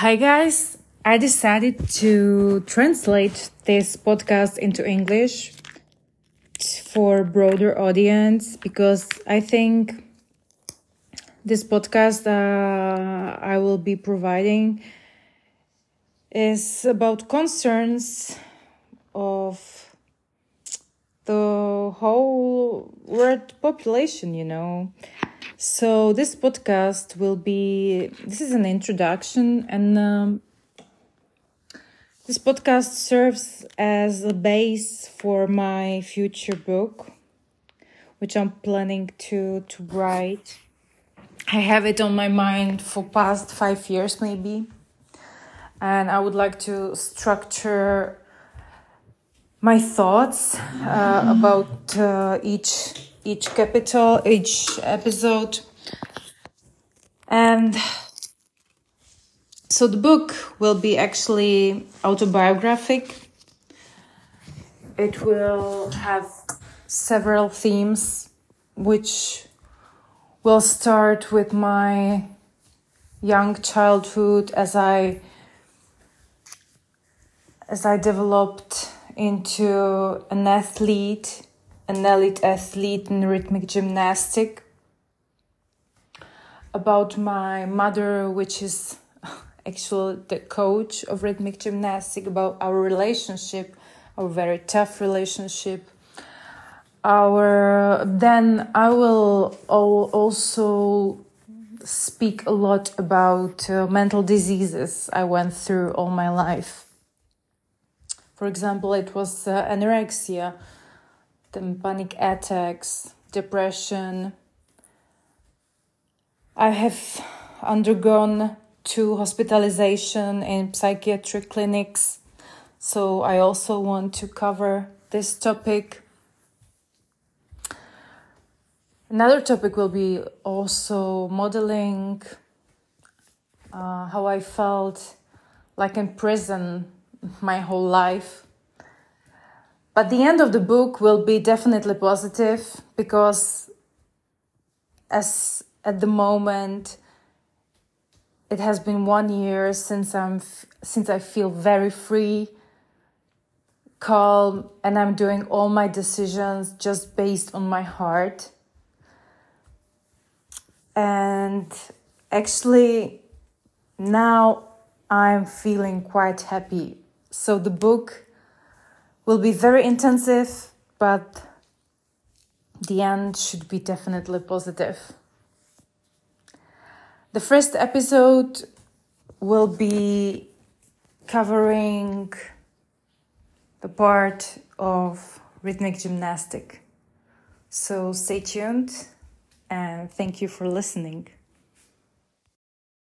Hi, guys. I decided to translate this podcast into English for broader audience because I think this podcast uh, I will be providing is about concerns of the whole world population, you know. So this podcast will be this is an introduction and um, this podcast serves as a base for my future book which I'm planning to to write. I have it on my mind for past 5 years maybe. And I would like to structure my thoughts uh, about uh, each each capital, each episode. And so the book will be actually autobiographic. It will have several themes, which will start with my young childhood as I as I developed into an athlete an elite athlete in rhythmic gymnastic. About my mother, which is actually the coach of rhythmic gymnastic, about our relationship, our very tough relationship. Our then I will also speak a lot about uh, mental diseases I went through all my life. For example, it was uh, anorexia panic attacks, depression. I have undergone two hospitalization in psychiatric clinics, so I also want to cover this topic. Another topic will be also modeling uh, how I felt like in prison my whole life but the end of the book will be definitely positive because as at the moment it has been one year since I'm since I feel very free, calm, and I'm doing all my decisions just based on my heart. And actually, now I'm feeling quite happy. So the book will be very intensive, but the end should be definitely positive. The first episode will be covering the part of rhythmic gymnastic. So stay tuned and thank you for listening.